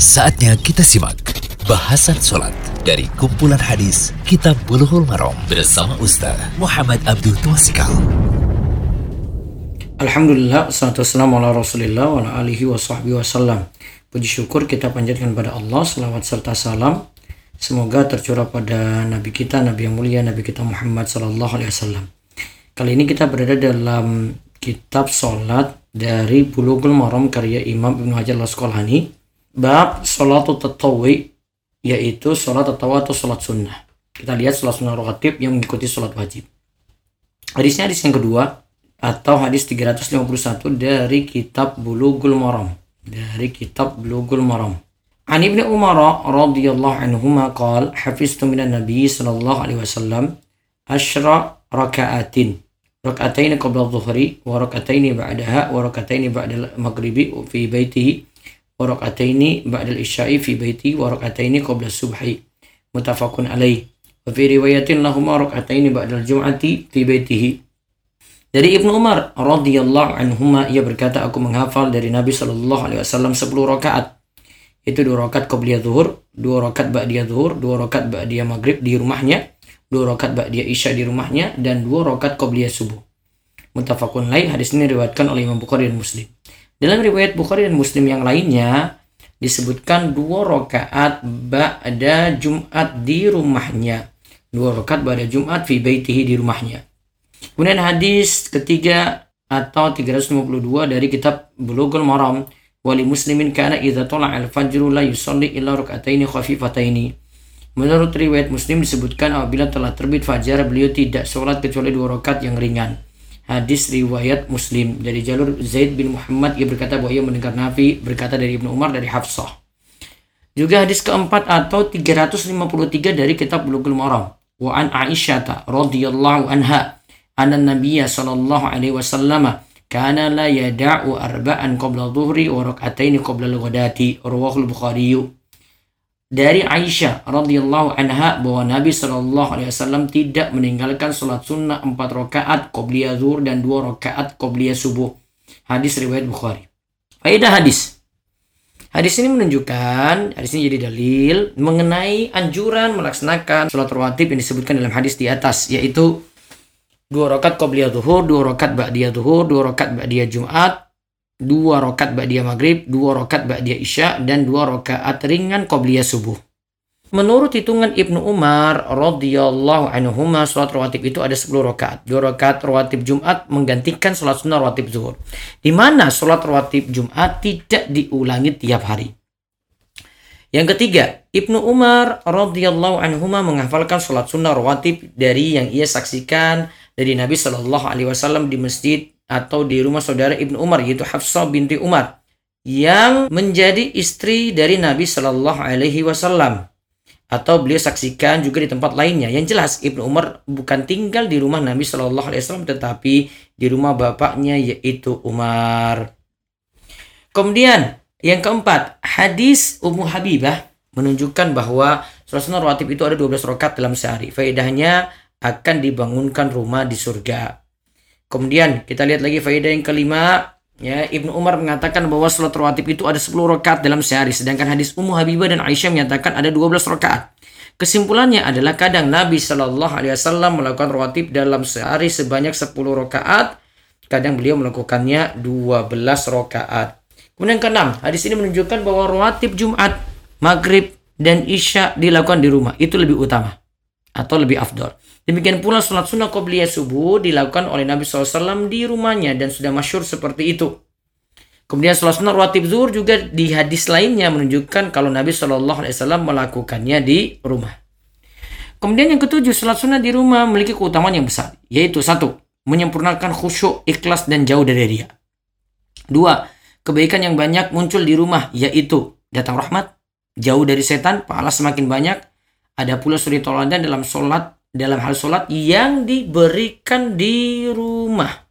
Saatnya kita simak bahasan sholat dari kumpulan hadis Kitab Bulughul Maram bersama Ustaz Muhammad Abdul Twasikal. Alhamdulillah, salatu wassalamu ala rasulillah wa ala alihi wa sahbihi wasallam. Puji syukur kita panjatkan pada Allah, selawat serta salam. Semoga tercurah pada Nabi kita, Nabi yang mulia, Nabi kita Muhammad sallallahu alaihi wasallam. Kali ini kita berada dalam kitab sholat dari Bulughul Maram karya Imam Ibnu Hajar al-Asqalani. Bab sholatul tatawi yaitu sholat tatawa atau sholat sunnah. Kita lihat sholat sunnah rawatib yang mengikuti sholat wajib. Hadisnya hadis yang kedua atau hadis 351 dari kitab Bulughul Maram. Dari kitab Bulughul Maram. An Ibnu Umar radhiyallahu anhuma qala hafiztu minan nabi sallallahu alaihi wasallam asyra raka'atin raka'atain qabla dhuhri wa raka'atain ba'daha wa raka'atain ba'da maghribi fi baitihi wa raka'atain ba'da isya'i fi baiti wa raka'atain qabla subhi muttafaqun alaih fi riwayatin lahumma raka'atain ba'da al-jum'ati fi baitihi dari Ibnu Umar radhiyallahu anhuma ia berkata aku menghafal dari Nabi sallallahu alaihi wasallam 10 rakaat. Itu dua rakaat qabliyah zuhur, dua rakaat ba'diyah zuhur, dua rakaat ba'diyah maghrib di rumahnya, dua rakaat ba'diyah isya di rumahnya dan dua rakaat qabliyah subuh. Muttafaqun lain hadis ini diriwayatkan oleh Imam Bukhari dan Muslim. Dalam riwayat Bukhari dan Muslim yang lainnya disebutkan dua rakaat ba'da Jumat di rumahnya. Dua rakaat ba'da Jumat fi baitihi di rumahnya. Kemudian hadis ketiga atau 352 dari kitab Bulughul Maram wali muslimin kana idza tala al fajru la yusalli illa rak'ataini khafifataini. Menurut riwayat Muslim disebutkan apabila telah terbit fajar beliau tidak sholat kecuali dua rakaat yang ringan hadis riwayat Muslim dari jalur Zaid bin Muhammad ia berkata bahwa ia mendengar Nabi berkata dari Ibnu Umar dari Hafsah. Juga hadis keempat atau 353 dari kitab Bulughul Maram. Wa an Aisyah radhiyallahu anha anna Nabi sallallahu alaihi wasallam kana la yada'u arba'an qabla dhuhri wa rak'ataini qabla al-ghadati rawahul Bukhari dari Aisyah radhiyallahu anha bahwa Nabi Shallallahu alaihi wasallam tidak meninggalkan salat sunnah empat rakaat qobliyah zuhur dan dua rakaat qobliyah subuh. Hadis riwayat Bukhari. Faedah hadis. Hadis ini menunjukkan, hadis ini jadi dalil mengenai anjuran melaksanakan salat rawatib yang disebutkan dalam hadis di atas, yaitu dua rakaat qobliyah zuhur, dua rakaat ba'diyah zuhur, dua rakaat ba'diyah Jumat, dua rakaat ba'diyah maghrib, dua rakaat ba'diyah isya, dan dua rakaat ringan qobliyah subuh. Menurut hitungan Ibnu Umar radhiyallahu anhuma salat rawatib itu ada 10 rakaat. Dua rakaat rawatib Jumat menggantikan salat sunnah rawatib zuhur. Di mana salat rawatib Jumat tidak diulangi tiap hari. Yang ketiga, Ibnu Umar radhiyallahu anhuma menghafalkan salat sunnah rawatib dari yang ia saksikan dari Nabi Shallallahu Alaihi Wasallam di masjid atau di rumah saudara Ibnu Umar yaitu Hafsah binti Umar yang menjadi istri dari Nabi Shallallahu Alaihi Wasallam atau beliau saksikan juga di tempat lainnya. Yang jelas Ibnu Umar bukan tinggal di rumah Nabi Shallallahu Alaihi Wasallam tetapi di rumah bapaknya yaitu Umar. Kemudian yang keempat hadis Ummu Habibah menunjukkan bahwa sunnah rawatib itu ada 12 rakaat dalam sehari. Faedahnya akan dibangunkan rumah di surga. Kemudian kita lihat lagi faedah yang kelima, ya Ibnu Umar mengatakan bahwa salat rawatib itu ada 10 rakaat dalam sehari, sedangkan hadis Ummu Habibah dan Aisyah menyatakan ada 12 rakaat. Kesimpulannya adalah kadang Nabi Shallallahu Alaihi Wasallam melakukan rawatib dalam sehari sebanyak 10 rakaat, kadang beliau melakukannya 12 rakaat. Kemudian keenam, hadis ini menunjukkan bahwa rawatib Jumat, Maghrib, dan Isya dilakukan di rumah. Itu lebih utama atau lebih afdol. Demikian pula sholat sunnah qobliyah subuh dilakukan oleh Nabi SAW di rumahnya dan sudah masyur seperti itu. Kemudian sholat sunnah rawatib zuhur juga di hadis lainnya menunjukkan kalau Nabi SAW melakukannya di rumah. Kemudian yang ketujuh, sholat sunnah di rumah memiliki keutamaan yang besar. Yaitu satu, menyempurnakan khusyuk, ikhlas, dan jauh dari dia. Dua, kebaikan yang banyak muncul di rumah, yaitu datang rahmat, jauh dari setan, pahala semakin banyak, ada pula suri toladan dalam sholat dalam hal sholat yang diberikan di rumah.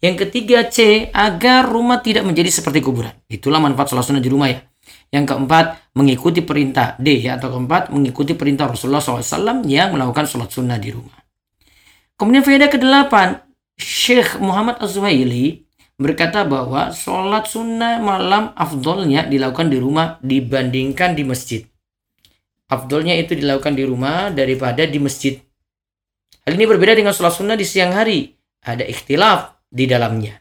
Yang ketiga C, agar rumah tidak menjadi seperti kuburan. Itulah manfaat sholat sunnah di rumah ya. Yang keempat, mengikuti perintah D ya atau keempat, mengikuti perintah Rasulullah SAW yang melakukan sholat sunnah di rumah. Kemudian faedah kedelapan, Syekh Muhammad Az-Zuhaili berkata bahwa sholat sunnah malam afdolnya dilakukan di rumah dibandingkan di masjid. Afdolnya itu dilakukan di rumah daripada di masjid. Hal ini berbeda dengan sholat sunnah di siang hari. Ada ikhtilaf di dalamnya.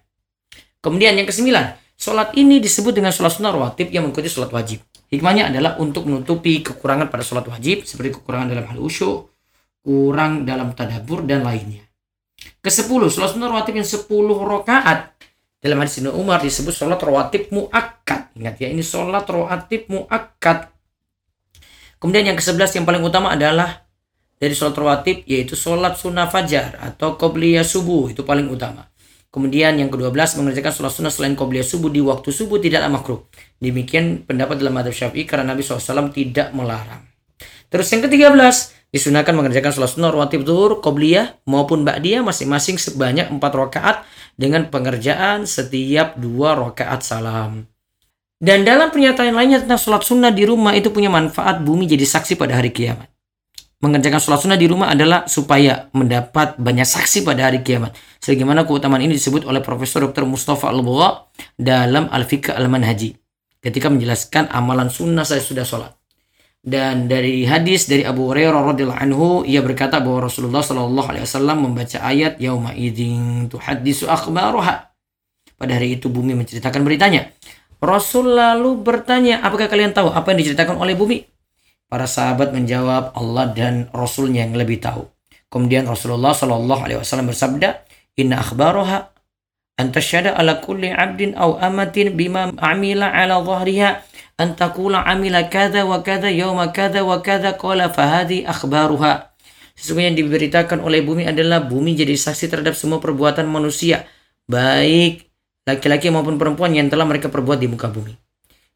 Kemudian yang kesembilan, sholat ini disebut dengan sholat sunnah rawatib yang mengikuti sholat wajib. Hikmahnya adalah untuk menutupi kekurangan pada sholat wajib seperti kekurangan dalam hal usyuk, kurang dalam tadabur dan lainnya. Kesepuluh, sholat sunnah rawatib yang sepuluh rakaat dalam hadis Ibnu Umar disebut sholat rawatib muakkad. Ingat ya, ini sholat rawatib muakkad. Kemudian yang ke-11 yang paling utama adalah dari sholat rawatib yaitu sholat sunnah fajar atau qobliyah subuh itu paling utama. Kemudian yang ke-12 mengerjakan sholat sunnah selain qobliyah subuh di waktu subuh tidaklah makruh. Demikian pendapat dalam madhab syafi'i karena Nabi SAW tidak melarang. Terus yang ke-13 disunahkan mengerjakan sholat sunnah rawatib zuhur, qobliyah maupun ba'diyah masing-masing sebanyak 4 rakaat dengan pengerjaan setiap dua rakaat salam. Dan dalam pernyataan lainnya tentang sholat sunnah di rumah itu punya manfaat bumi jadi saksi pada hari kiamat. Mengerjakan sholat sunnah di rumah adalah supaya mendapat banyak saksi pada hari kiamat. Sebagaimana keutamaan ini disebut oleh Profesor Dr. Mustafa al dalam Al-Fiqh Al-Manhaji. Ketika menjelaskan amalan sunnah saya sudah sholat. Dan dari hadis dari Abu Hurairah radhiyallahu anhu ia berkata bahwa Rasulullah shallallahu alaihi wasallam membaca ayat yauma idzin tuhaddisu akhbaruha. Pada hari itu bumi menceritakan beritanya. Rasul lalu bertanya, apakah kalian tahu apa yang diceritakan oleh bumi? Para sahabat menjawab, Allah dan Rasulnya yang lebih tahu. Kemudian Rasulullah Shallallahu Alaihi Wasallam bersabda, Inna akhbaroha antasyada ala kulli abdin aw amatin bima amila ala zahriha antakula amila kada wa kada yawma kada wa kada qala fahadi akhbaruha. Sesungguhnya yang diberitakan oleh bumi adalah bumi jadi saksi terhadap semua perbuatan manusia, baik laki-laki maupun perempuan yang telah mereka perbuat di muka bumi.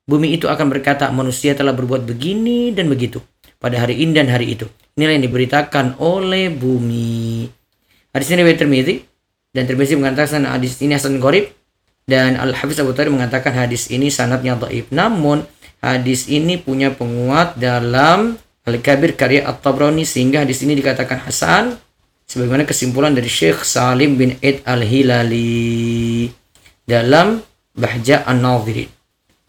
Bumi itu akan berkata, manusia telah berbuat begini dan begitu pada hari ini dan hari itu. Inilah yang diberitakan oleh bumi. Hadis ini riwayat Tirmidzi dan Tirmidzi mengatakan hadis ini hasan gharib dan Al-Hafiz Abu Thalib mengatakan hadis ini sanatnya dhaif. Namun hadis ini punya penguat dalam Al-Kabir karya At-Tabrani sehingga hadis ini dikatakan hasan sebagaimana kesimpulan dari Syekh Salim bin Ed Al-Hilali dalam Bahja An-Nadhirin.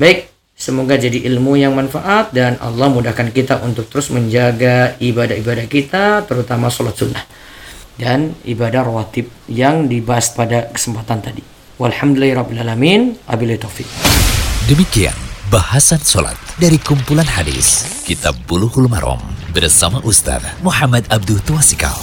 Baik, semoga jadi ilmu yang manfaat dan Allah mudahkan kita untuk terus menjaga ibadah-ibadah kita terutama sholat sunnah dan ibadah rawatib yang dibahas pada kesempatan tadi. Walhamdulillahirrabbilalamin. Abillahi taufik. Demikian bahasan sholat dari kumpulan hadis Kitab Buluhul Marom bersama Ustaz Muhammad Abdul Tuasikal.